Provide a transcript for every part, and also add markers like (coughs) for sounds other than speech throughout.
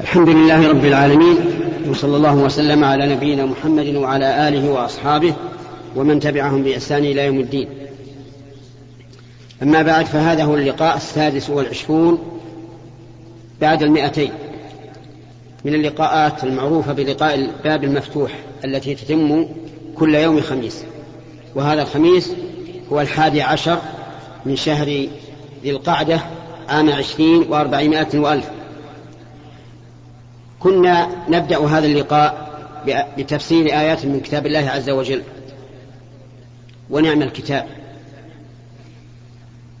الحمد لله رب العالمين وصلى الله وسلم على نبينا محمد وعلى آله وأصحابه ومن تبعهم بإحسان إلى يوم الدين. أما بعد فهذا هو اللقاء السادس والعشرون بعد المئتين من اللقاءات المعروفة بلقاء الباب المفتوح التي تتم كل يوم خميس. وهذا الخميس هو الحادي عشر من شهر ذي القعدة عام عشرين وأربعمائة وألف. كنا نبدأ هذا اللقاء بتفسير آيات من كتاب الله عز وجل. ونعم الكتاب.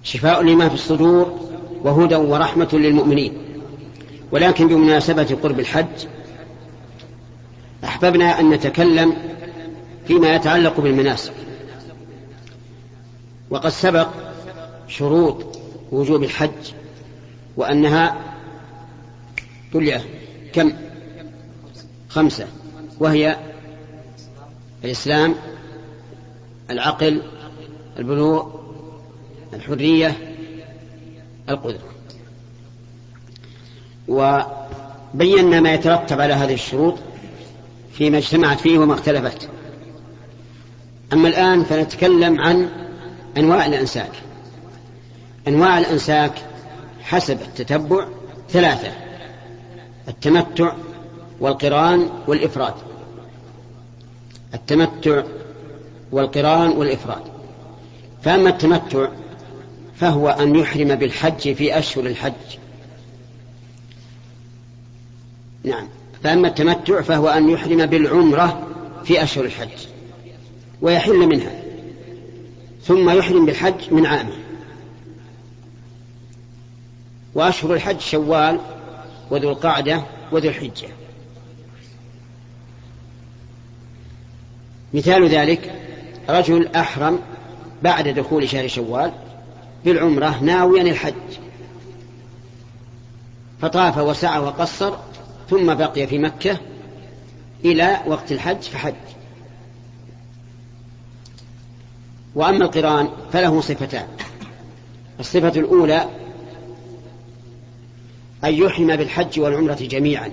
شفاء لما في الصدور وهدى ورحمة للمؤمنين. ولكن بمناسبة قرب الحج أحببنا أن نتكلم فيما يتعلق بالمناسك. وقد سبق شروط وجوب الحج. وأنها كلها كم؟ خمسة. وهي الإسلام العقل البلوغ الحرية القدرة. وبينا ما يترتب على هذه الشروط فيما اجتمعت فيه وما اختلفت. أما الآن فنتكلم عن أنواع الأنساك. أنواع الأنساك حسب التتبع ثلاثة التمتع والقران والإفراد. التمتع والقران والإفراد. فأما التمتع فهو أن يحرم بالحج في أشهر الحج. نعم. فأما التمتع فهو أن يحرم بالعمرة في أشهر الحج. ويحل منها. ثم يحرم بالحج من عامه. وأشهر الحج شوال وذو القعدة وذو الحجة. مثال ذلك رجل أحرم بعد دخول شهر شوال بالعمرة ناويا الحج. فطاف وسعى وقصر ثم بقي في مكة إلى وقت الحج فحج. وأما القرآن فله صفتان. الصفة الأولى أن يحرم بالحج والعمرة جميعا.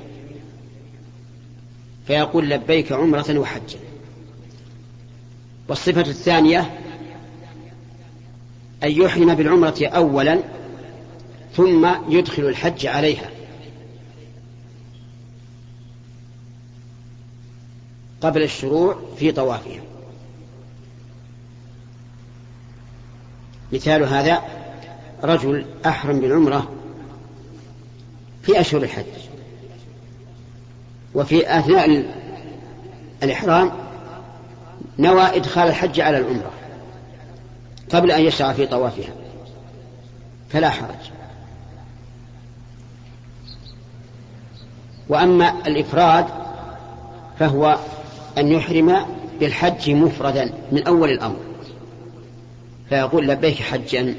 فيقول لبيك عمرة وحجا والصفة الثانية أن يحرم بالعمرة أولا ثم يدخل الحج عليها. قبل الشروع في طوافها. مثال هذا رجل أحرم بالعمرة في أشهر الحج وفي أثناء الإحرام نوى إدخال الحج على العمرة قبل أن يشرع في طوافها فلا حرج. وأما الإفراد فهو أن يحرم بالحج مفردا من أول الأمر. فيقول لبيك حجا.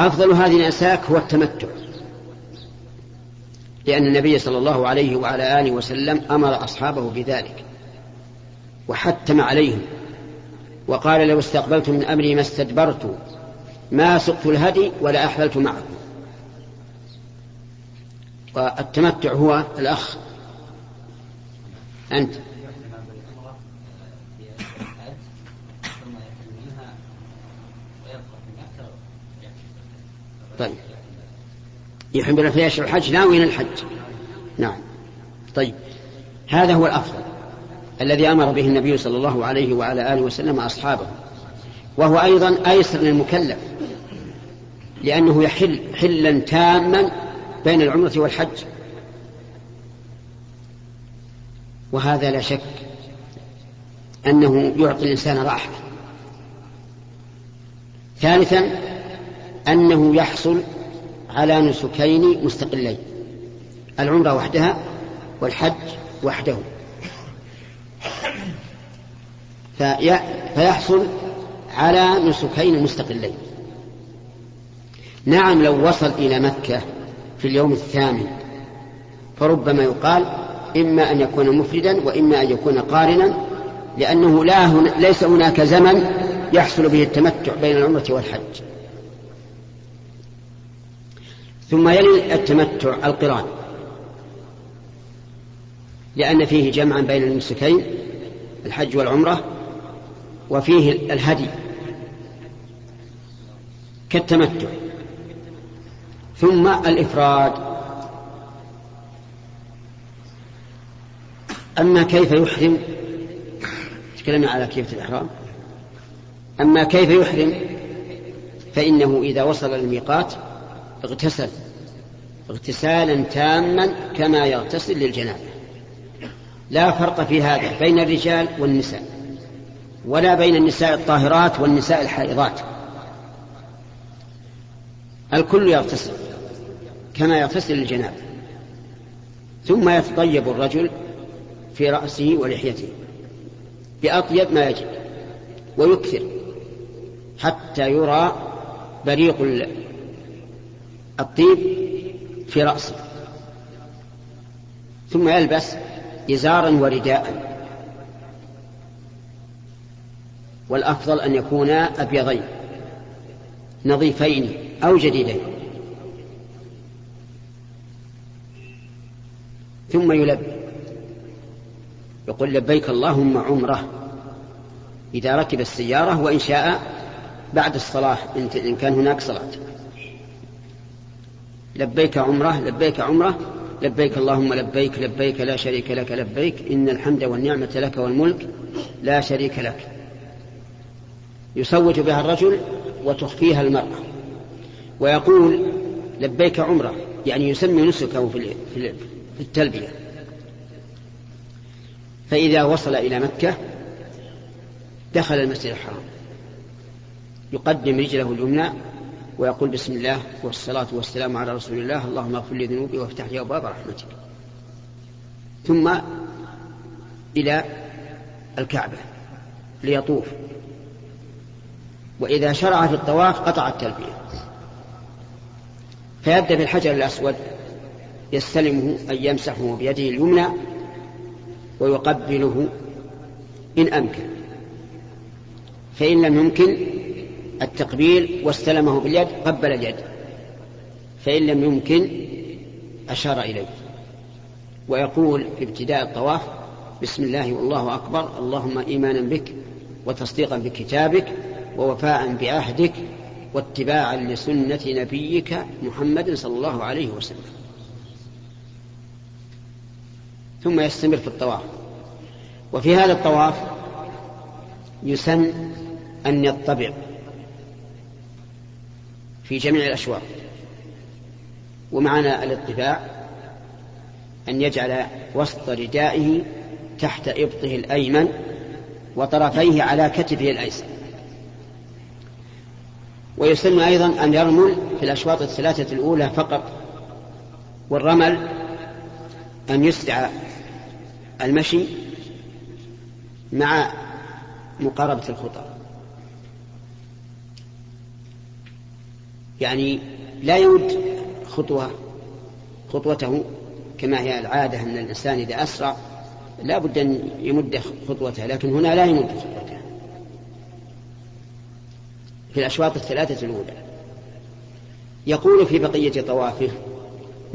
أفضل هذه الأنساك هو التمتع. لأن النبي صلى الله عليه وعلى آله وسلم أمر أصحابه بذلك وحتم عليهم وقال لو استقبلت من أمري ما استدبرت ما سقت الهدي ولا أحللت معكم. والتمتع هو الأخ. أنت. طيب. يحمل في أشهر الحج ناويا الحج. نعم. طيب. هذا هو الأفضل الذي أمر به النبي صلى الله عليه وعلى آله وسلم أصحابه وهو أيضا أيسر للمكلف لأنه يحل حلا تاما بين العمرة والحج. وهذا لا شك أنه يعطي الإنسان راحة. ثالثا أنه يحصل على نسكين مستقلين. العمرة وحدها والحج وحده. فيحصل على نسكين مستقلين. نعم لو وصل إلى مكة في اليوم الثامن فربما يقال إما أن يكون مفردا وإما أن يكون قارنا لأنه لا هنا ليس هناك زمن يحصل به التمتع بين العمرة والحج. ثم يلي التمتع القران. لأن فيه جمعا بين المسكين الحج والعمرة وفيه الهدي كالتمتع. ثم الإفراد. أما كيف يحرم تكلمنا على كيف الإحرام. أما كيف يحرم فإنه إذا وصل الميقات اغتسل. اغتسالا تاما كما يغتسل للجنابة. لا فرق في هذا بين الرجال والنساء ولا بين النساء الطاهرات والنساء الحائضات. الكل يغتسل كما يغتسل للجنابة ثم يتطيب الرجل في رأسه ولحيته بأطيب ما يجب ويكثر حتى يرى بريق الطيب في رأسه. ثم يلبس إزارا ورداء. والأفضل أن يكونا أبيضين نظيفين أو جديدين. ثم يلبي يقول لبيك اللهم عمره إذا ركب السيارة وإن شاء بعد الصلاة إن كان هناك صلاة. لبيك عمره لبيك عمره. لبيك اللهم لبيك لبيك لا شريك لك لبيك. إن الحمد والنعمة لك والملك لا شريك لك. يصوت بها الرجل وتخفيها المرأة. ويقول لبيك عمره يعني يسمي نسكه في التلبية. فإذا وصل إلى مكة دخل المسجد الحرام. يقدم رجله اليمنى ويقول بسم الله والصلاة والسلام على رسول الله اللهم اغفر لي ذنوبي وافتح لي أبواب رحمتك. ثم إلى الكعبة ليطوف. وإذا شرع في الطواف قطع التلبية. فيبدأ بالحجر الأسود يستلمه أن يمسحه بيده اليمنى ويقبله إن أمكن. فإن لم يمكن التقبيل واستلمه باليد قبل اليد. فإن لم يمكن أشار إليه. ويقول في ابتداء الطواف بسم الله والله أكبر اللهم إيمانا بك وتصديقا بكتابك ووفاء بعهدك واتباعا لسنة نبيك محمد صلى الله عليه وسلم. ثم يستمر في الطواف. وفي هذا الطواف يسن أن يطبع. في جميع الأشواط ومعنى الاطباع أن يجعل وسط ردائه تحت إبطه الأيمن وطرفيه على كتفه الأيسر. ويسن أيضا أن يرمل في الأشواط الثلاثة الأولى فقط والرمل أن يسرع المشي مع مقاربة الخطى. يعني لا يمد خطوة خطوته كما هي العادة أن الإنسان إذا أسرع لا بد أن يمد خطوته لكن هنا لا يمد خطوته. في الأشواط الثلاثة الأولى. يقول في بقية طوافه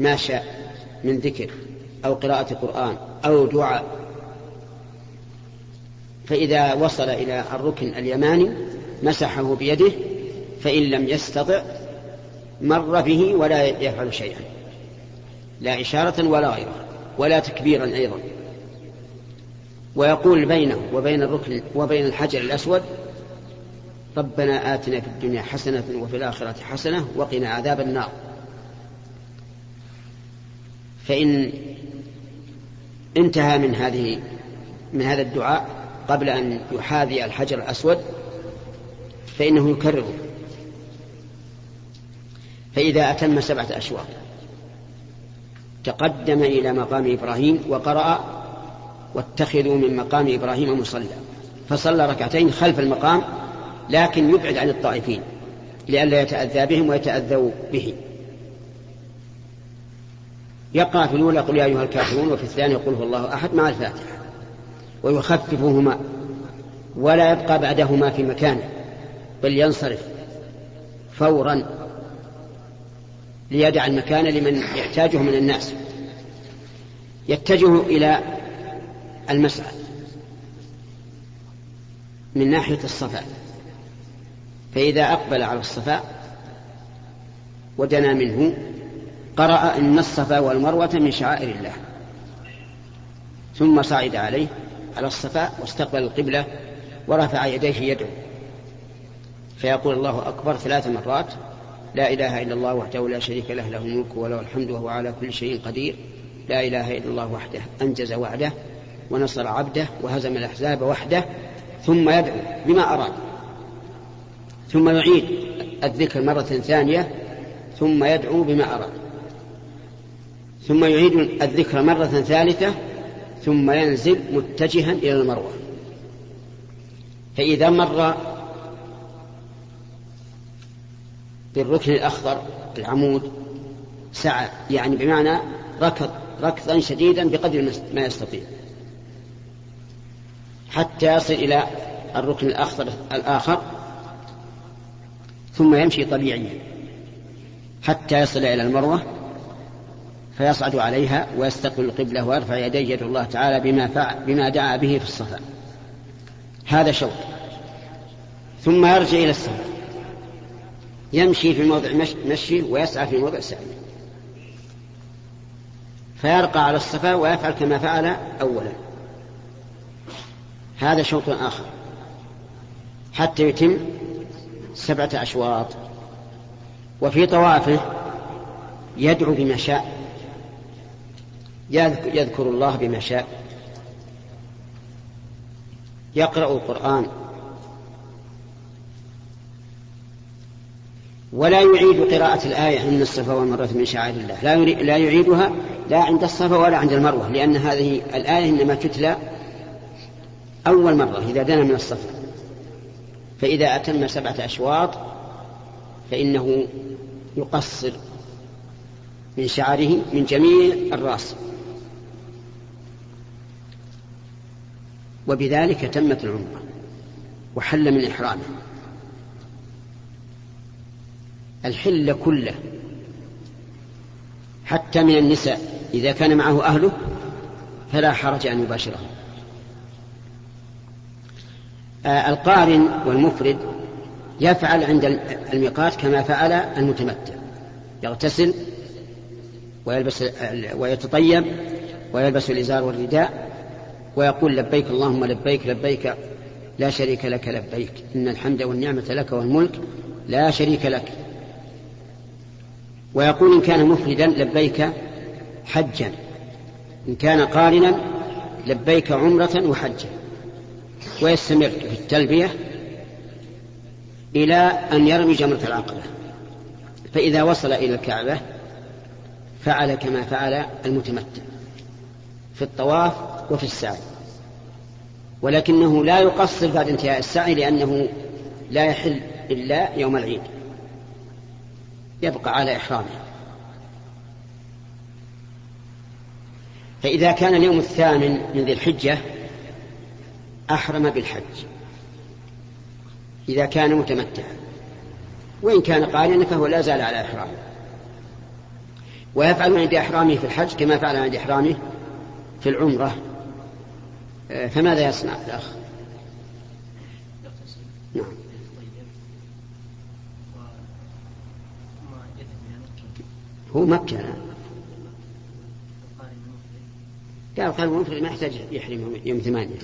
ما شاء من ذكر أو قراءة قرآن أو دعاء. فإذا وصل إلى الركن اليماني مسحه بيده فإن لم يستطع مر به ولا يفعل شيئا. لا إشارة ولا غيره ولا تكبيرا أيضا. ويقول بينه وبين الركن وبين الحجر الأسود ربنا آتنا في الدنيا حسنة وفي الآخرة حسنة وقنا عذاب النار. فإن انتهى من هذه من هذا الدعاء قبل أن يحاذي الحجر الأسود فإنه يكرره. فإذا أتم سبعة أشواط. تقدم إلى مقام إبراهيم وقرأ واتخذوا من مقام إبراهيم مصلى. فصلى ركعتين خلف المقام لكن يبعد عن الطائفين لئلا يتأذى بهم ويتأذوا به يقرأ في الأولى قل يا أيها الكافرون وفي الثانية قل هو الله أحد مع الفاتحة. ويخففهما ولا يبقى بعدهما في مكانه بل ينصرف فورا. ليدع المكان لمن يحتاجه من الناس. يتجه إلى المسعى من ناحية الصفا. فإذا أقبل على الصفا ودنا منه قرأ إن الصفا والمروة من شعائر الله. ثم صعد عليه على الصفا واستقبل القبلة ورفع يديه يدعو فيقول الله أكبر ثلاث مرات لا إله إلا الله وحده لا شريك له له الملك وله الحمد وهو على كل شيء قدير. لا إله إلا الله وحده أنجز وعده ونصر عبده وهزم الأحزاب وحده ثم يدعو بما أراد ثم يعيد الذكر مرة ثانية ثم يدعو بما أراد ثم يعيد الذكر مرة ثالثة ثم ينزل متجها إلى المروة. فإذا مر بالركن الأخضر العمود سعى يعني بمعنى ركض ركضا شديدا بقدر ما يستطيع. حتى يصل إلى الركن الأخضر الآخر ثم يمشي طبيعيا. حتى يصل إلى المروة فيصعد عليها ويستقبل القبلة ويرفع يديه يد الله تعالى بما, فعل بما دعا به في الصفا. هذا شوط ثم يرجع إلى السماء يمشي في موضع مشي ويسعى في موضع سعي فيرقى على الصفا ويفعل كما فعل أولا. هذا شوط آخر. حتى يتم سبعة أشواط. وفي طوافه يدعو بما شاء. يذكر الله بما شاء. يقرأ القرآن. ولا يعيد قراءة الآية إن الصفا والمروة من شعائر الله. لا, لا يعيدها لا عند الصفا ولا عند المروة لأن هذه الآية إنما تتلى أول مرة إذا دنا من الصفا. فإذا أتم سبعة أشواط فإنه يقصر من شعره من جميع الرأس. وبذلك تمت العمرة وحل من إحرامه. الحل كله. حتى من النساء إذا كان معه أهله فلا حرج أن يباشرهم. آه القارن والمفرد يفعل عند الميقات كما فعل المتمتع. يغتسل ويلبس ويتطيب ويلبس الإزار والرداء ويقول لبيك اللهم لبيك لبيك لا شريك لك لبيك. إن الحمد والنعمة لك والملك لا شريك لك. ويقول إن كان مفردا لبيك حجا إن كان قارنا لبيك عمرة وحجا. ويستمر في التلبية إلى أن يرمي جمرة العقبة. فإذا وصل إلى الكعبة فعل كما فعل المتمتع في الطواف وفي السعي. ولكنه لا يقصر بعد انتهاء السعي لأنه لا يحل إلا يوم العيد. يبقى على إحرامه. فإذا كان اليوم الثامن من ذي الحجة أحرم بالحج. إذا كان متمتعا. وإن كان قارنا فهو لا زال على إحرامه. ويفعل عند إحرامه في الحج كما فعل عند إحرامه في العمرة. آه، فماذا يصنع الأخ؟ نعم. هو مكة قال قال المفرد ما يحتاج يحرم يوم ثمانية.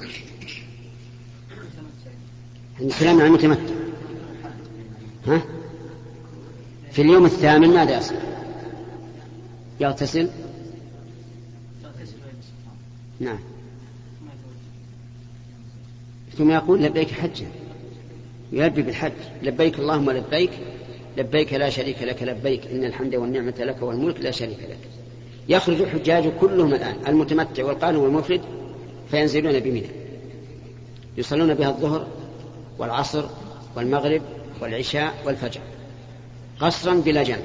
الكلام عن المتمتع ها؟ في اليوم الثامن ماذا يصنع يغتسل؟ نعم. ثم يقول لبيك حجا يلبي بالحج. لبيك اللهم لبيك. لبيك لا شريك لك لبيك إن الحمد والنعمة لك والملك لا شريك لك. يخرج الحجاج كلهم الآن المتمتع والقانون والمفرد فينزلون بمنى. يصلون بها الظهر والعصر والمغرب والعشاء والفجر قصرا بلا جنب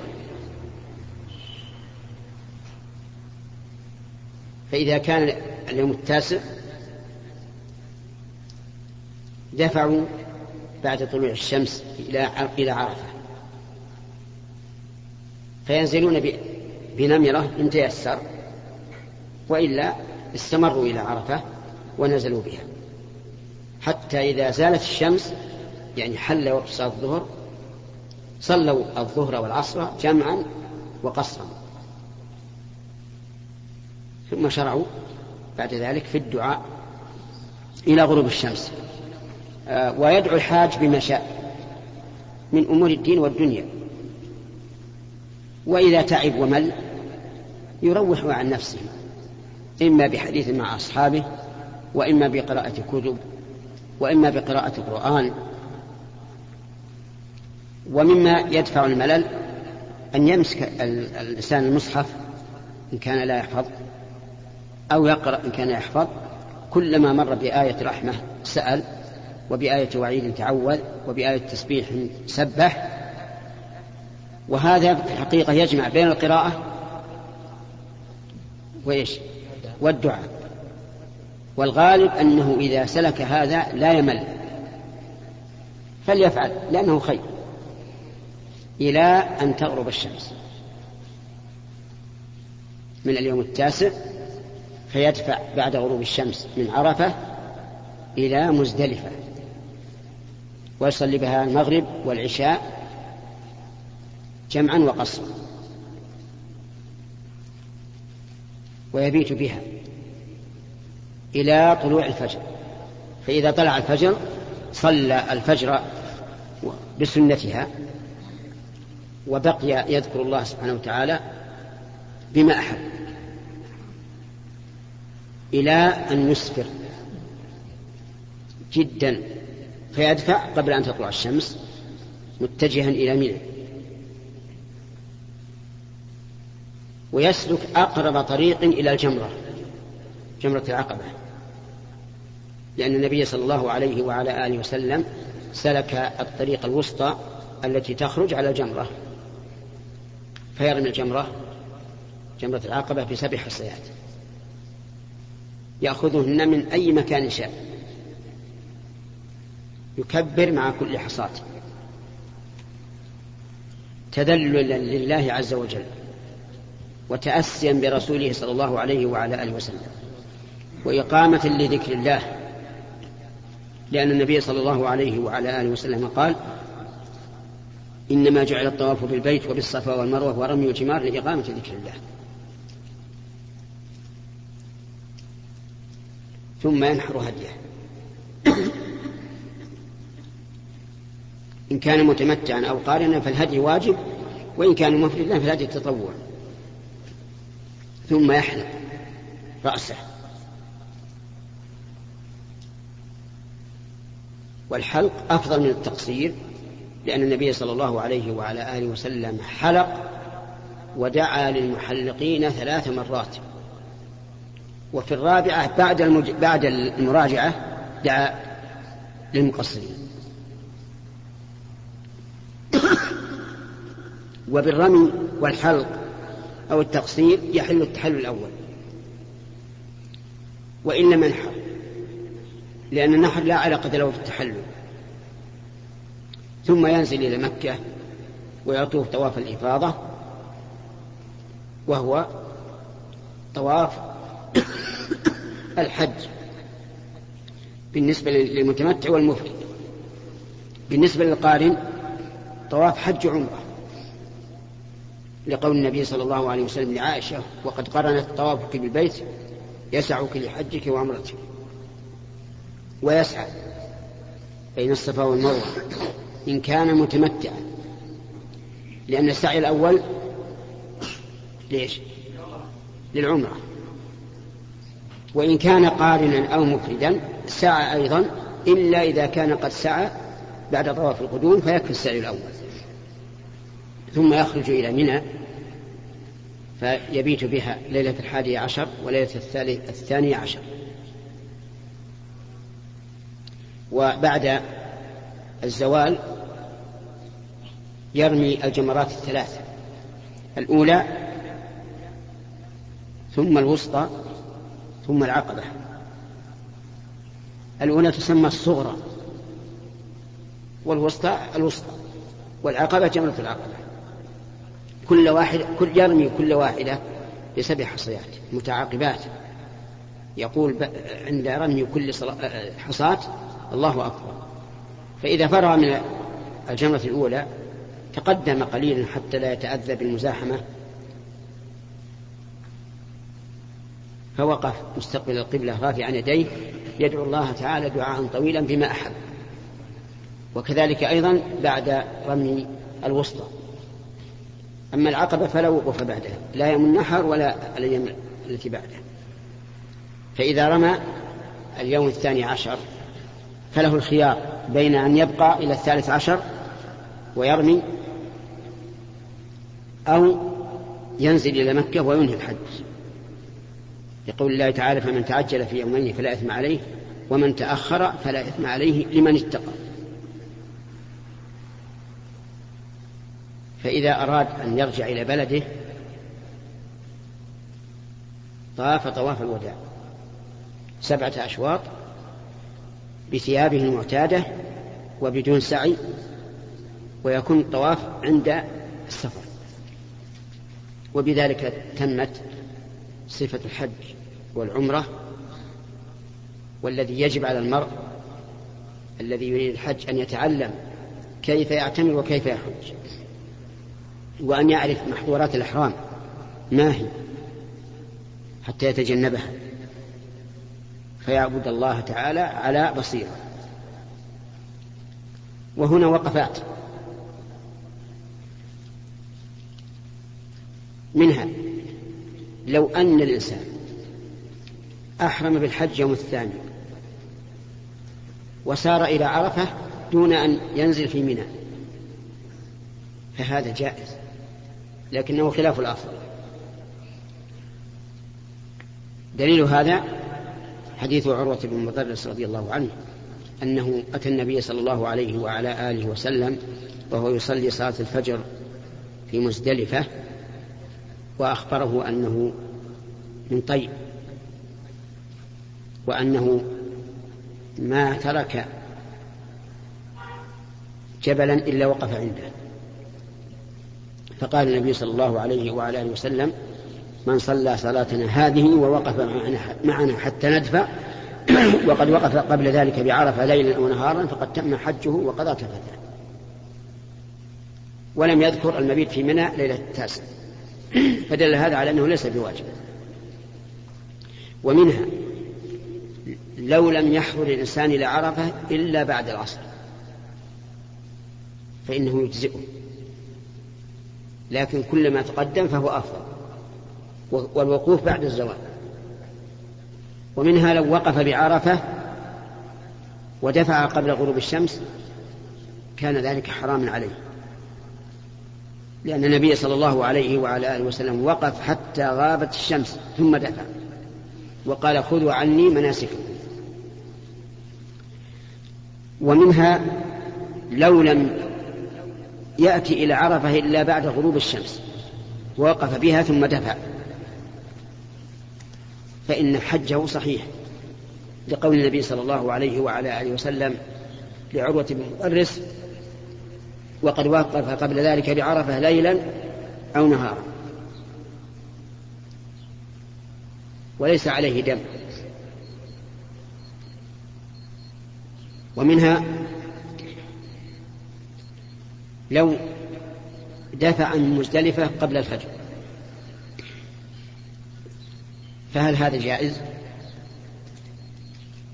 فإذا كان اليوم التاسع دفعوا بعد طلوع الشمس إلى عرفة. فينزلون بنمرة إن تيسر وإلا استمروا إلى عرفة ونزلوا بها. حتى إذا زالت الشمس يعني حل وقت صلاة الظهر صلوا الظهر والعصر جمعا وقصرا. ثم شرعوا بعد ذلك في الدعاء إلى غروب الشمس. آه، ويدعو الحاج بما شاء من أمور الدين والدنيا. وإذا تعب ومل يروح عن نفسه إما بحديث مع أصحابه وإما بقراءة كتب وإما بقراءة القرآن. ومما يدفع الملل أن يمسك الإنسان المصحف إن كان لا يحفظ أو يقرأ إن كان يحفظ. كلما مر بآية رحمة سأل وبآية وعيد تعوذ وبآية تسبيح سبح وهذا في الحقيقة يجمع بين القراءة وإيش؟ والدعاء. والغالب أنه إذا سلك هذا لا يمل. فليفعل لأنه خير. إلى أن تغرب الشمس. من اليوم التاسع فيدفع بعد غروب الشمس من عرفة إلى مزدلفة. ويصلي بها المغرب والعشاء جمعا وقصرا. ويبيت بها إلى طلوع الفجر. فإذا طلع الفجر صلى الفجر بسنتها وبقي يذكر الله سبحانه وتعالى بما أحب إلى أن يسفر جدا فيدفع قبل أن تطلع الشمس متجها إلى منى ويسلك أقرب طريق إلى الجمرة جمرة العقبة. لأن النبي صلى الله عليه وعلى آله وسلم سلك الطريق الوسطى التي تخرج على الجمرة. فيرمي الجمرة جمرة العقبة بسبع حصيات يأخذهن من أي مكان شاء. يكبر مع كل حصاة. تذللا لله عز وجل. وتأسيا برسوله صلى الله عليه وعلى آله وسلم وإقامة لذكر الله. لأن النبي صلى الله عليه وعلى آله وسلم قال إنما جعل الطواف بالبيت وبالصفا والمروة ورمي الجمار لإقامة ذكر الله. ثم ينحر هديه. إن كان متمتعا أو قارنا فالهدي واجب وإن كان مفردا فالهدي تطوع. ثم يحلق رأسه. والحلق أفضل من التقصير لأن النبي صلى الله عليه وعلى آله وسلم حلق ودعا للمحلقين ثلاث مرات. وفي الرابعة بعد المج... بعد المراجعة دعا للمقصرين. (coughs) وبالرمي والحلق أو التقصير يحل التحلل الأول. وإن لم ينحر لأن النحر لا علاقة له بالتحلل ثم ينزل إلى مكة ويطوف طواف الإفاضة وهو طواف الحج. بالنسبة للمتمتع والمفرد. بالنسبة للقارن طواف حج عمره لقول النبي صلى الله عليه وسلم لعائشة وقد قرنت طوافك بالبيت يسعك لحجك وعمرتك ويسعى بين الصفا والمروة إن كان متمتعا. لأن السعي الأول ليش؟ للعمرة. وإن كان قارنا أو مفردا سعى أيضا إلا إذا كان قد سعى بعد طواف القدوم فيكفي السعي الأول. ثم يخرج إلى منى فيبيت بها ليلة الحادي عشر وليلة الثاني عشر. وبعد الزوال يرمي الجمرات الثلاث. الأولى ثم الوسطى ثم العقبة. الأولى تسمى الصغرى والوسطى الوسطى والعقبة جمرة العقبة. كل واحد كل يرمي كل واحدة بسبع حصيات متعاقبات. يقول عند رمي كل حصاة الله أكبر. فإذا فرغ من الجمرة الأولى تقدم قليلا حتى لا يتأذى بالمزاحمة فوقف مستقبل القبلة رافعا يديه يدعو الله تعالى دعاء طويلا بما أحب. وكذلك أيضا بعد رمي الوسطى. أما العقبة فلا وقوف بعدها لا يوم النحر ولا الأيام التي بعده فإذا رمى اليوم الثاني عشر فله الخيار بين أن يبقى إلى الثالث عشر ويرمي أو ينزل إلى مكة وينهي الحج. يقول الله تعالى فمن تعجل في يومين فلا إثم عليه ومن تأخر فلا إثم عليه لمن اتقى. فإذا أراد أن يرجع إلى بلده طاف طواف الوداع. سبعة أشواط بثيابه المعتادة وبدون سعي ويكون الطواف عند السفر. وبذلك تمت صفة الحج والعمرة والذي يجب على المرء الذي يريد الحج أن يتعلم كيف يعتمر وكيف يحج. وأن يعرف محظورات الإحرام. ما هي؟ حتى يتجنبها. فيعبد الله تعالى على بصيرة. وهنا وقفات. منها لو أن الإنسان أحرم بالحج يوم الثاني وسار إلى عرفة دون أن ينزل في منى فهذا جائز. لكنه خلاف الأصل. دليل هذا حديث عروة بن مدرس رضي الله عنه أنه أتى النبي صلى الله عليه وعلى آله وسلم وهو يصلي صلاة الفجر في مزدلفة وأخبره أنه من طيب وأنه ما ترك جبلا إلا وقف عنده. فقال النبي صلى الله عليه وعلى آله وسلم من صلى صلاتنا هذه ووقف معنا حتى ندفع (clears throat) وقد وقف قبل ذلك بعرفة ليلا ونهارا فقد تم حجه وقضى تفته ولم يذكر المبيت في منى ليلة التاسع. (clears throat) فدل هذا على أنه ليس بواجب. ومنها لو لم يحضر الإنسان إلى عرفة إلا بعد العصر فإنه يجزئه. لكن كلما تقدم فهو أفضل. والوقوف بعد الزوال ومنها لو وقف بعرفة ودفع قبل غروب الشمس كان ذلك حراما عليه. لأن النبي صلى الله عليه وعلى آله وسلم وقف حتى غابت الشمس ثم دفع. وقال خذوا عني مناسككم. ومنها لو لم يأتي إلى عرفة إلا بعد غروب الشمس ووقف بها ثم دفع. فإن حجه صحيح لقول النبي صلى الله عليه وعلى آله وسلم لعروة بن مؤرس وقد وقف قبل ذلك بعرفة ليلا أو نهارا. وليس عليه دم. ومنها لو دفع من مزدلفة قبل الفجر. فهل هذا جائز؟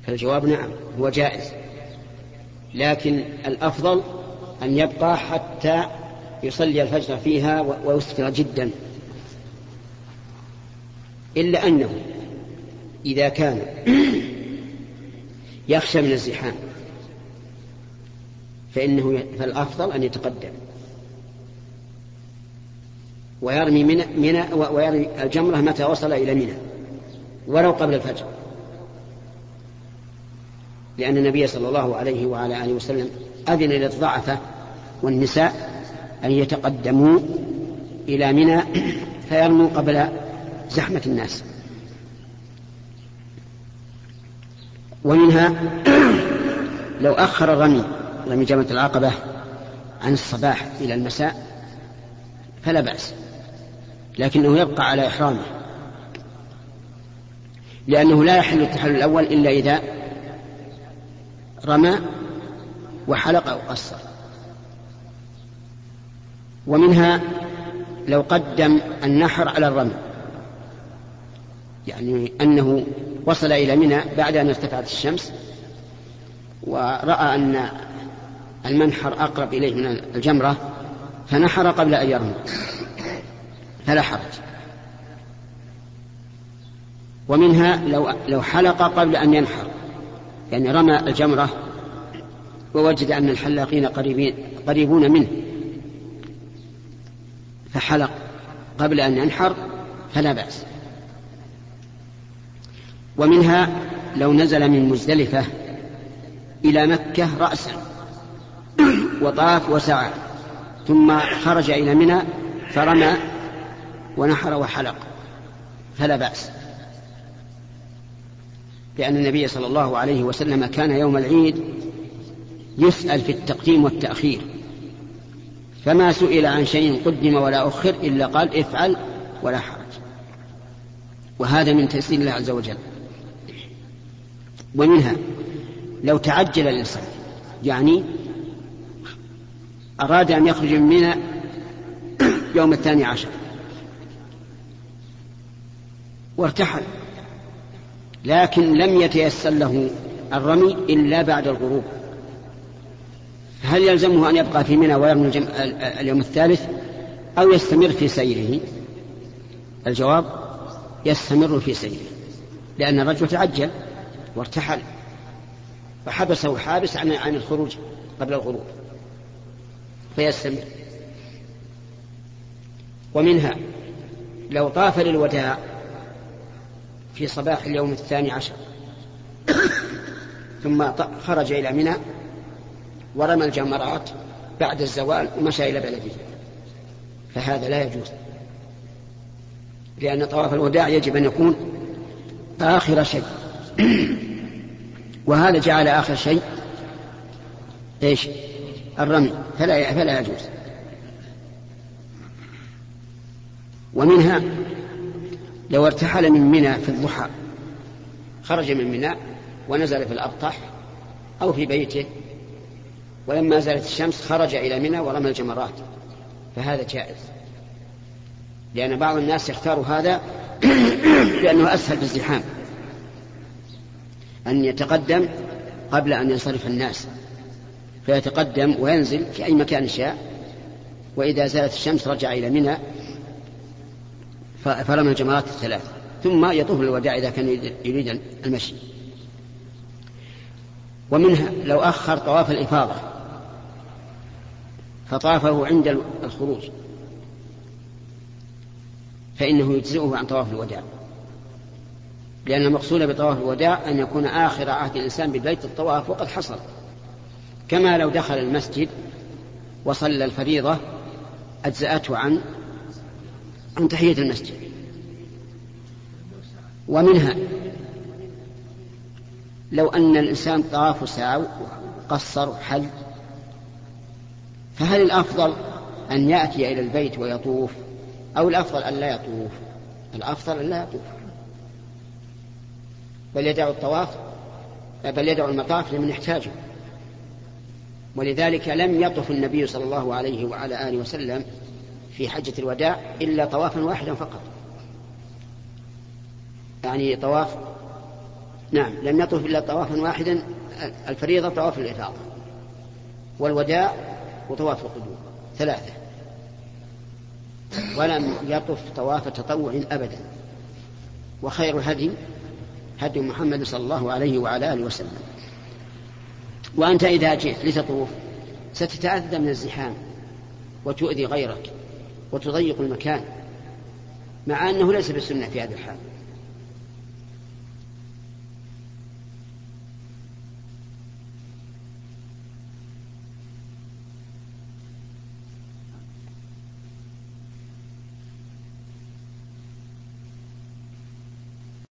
فالجواب نعم هو جائز. لكن الأفضل أن يبقى حتى يصلي الفجر فيها ويسفر جدا. إلا أنه إذا كان (clears throat) يخشى من الزحام فإنه فالأفضل أن يتقدم. ويرمي من منى ويرمي الجمرة متى وصل إلى منى ولو قبل الفجر. لأن النبي صلى الله عليه وعلى آله وسلم أذن للضعفة والنساء أن يتقدموا إلى منى فيرموا قبل زحمة الناس. ومنها (coughs) لو أخر الرمي رمي جمرة العقبة عن الصباح إلى المساء فلا بأس لكنه يبقى على إحرامه لأنه لا يحل التحلل الأول إلا إذا رمى وحلق أو قصر. ومنها لو قدم النحر على الرمي يعني أنه وصل إلى منى بعد أن ارتفعت الشمس ورأى أن المنحر أقرب إليه من الجمرة فنحر قبل أن يرمي. فلا حرج. ومنها لو لو حلق قبل أن ينحر. يعني رمى الجمرة ووجد أن الحلاقين قريبين قريبون منه. فحلق قبل أن ينحر فلا بأس. ومنها لو نزل من مزدلفة إلى مكة رأسا. وطاف وسعى ثم خرج إلى منى فرمى ونحر وحلق فلا بأس. لأن النبي صلى الله عليه وسلم كان يوم العيد يسأل في التقديم والتأخير فما سئل عن شيء قدم ولا أخر إلا قال افعل ولا حرج. وهذا من تيسير الله عز وجل. ومنها لو تعجل الإنسان يعني أراد أن يخرج من منى يوم الثاني عشر. وارتحل. لكن لم يتيسر له الرمي إلا بعد الغروب. هل يلزمه أن يبقى في منى ويرمي اليوم الثالث؟ أو يستمر في سيره؟ الجواب يستمر في سيره. لأن الرجل تعجل وارتحل. فحبسه حابس عن الخروج قبل الغروب. فيستمر. ومنها لو طاف للوداع في صباح اليوم الثاني عشر. ثم خرج إلى منى ورمى الجمرات بعد الزوال ومشى إلى بلده. فهذا لا يجوز. لأن طواف الوداع يجب أن يكون آخر شيء. (clears throat) وهذا جعل آخر شيء إيش؟ الرمي فلا فلا يجوز. ومنها لو ارتحل من منى في الضحى خرج من منى ونزل في الأبطح أو في بيته ولما زالت الشمس خرج إلى منى ورمى الجمرات فهذا جائز. لأن بعض الناس يختار هذا (clears throat) لأنه أسهل في الزحام أن يتقدم قبل أن ينصرف الناس. فيتقدم وينزل في أي مكان شاء وإذا زالت الشمس رجع إلى منى فرمى الجمرات الثلاث. ثم يطوف الوداع إذا كان يريد المشي. ومنها لو أخر طواف الإفاضة فطافه عند الخروج فإنه يجزئه عن طواف الوداع. لأن المقصود بطواف الوداع أن يكون آخر عهد الإنسان ببيت الطواف وقد حصل. كما لو دخل المسجد وصلى الفريضة أجزأته عن عن تحية المسجد. ومنها لو أن الإنسان طاف ساو قصر حل فهل الأفضل أن يأتي إلى البيت ويطوف أو الأفضل أن لا يطوف؟ الأفضل أن لا يطوف. بل يدعو الطواف بل يدعو المطاف لمن يحتاجه. ولذلك لم يطف النبي صلى الله عليه وعلى آله وسلم في حجة الوداع إلا طوافا واحدا فقط. يعني طواف نعم لم يطف إلا طوافا واحدا الفريضة طواف الإفاضة والوداع وطواف القدوم ثلاثة. ولم يطف طواف تطوع أبدا. وخير الهدي هدي محمد صلى الله عليه وعلى آله وسلم. وأنت إذا جئت لتطوف ستتأذى من الزحام وتؤذي غيرك وتضيق المكان مع أنه ليس بالسنة في هذا الحال.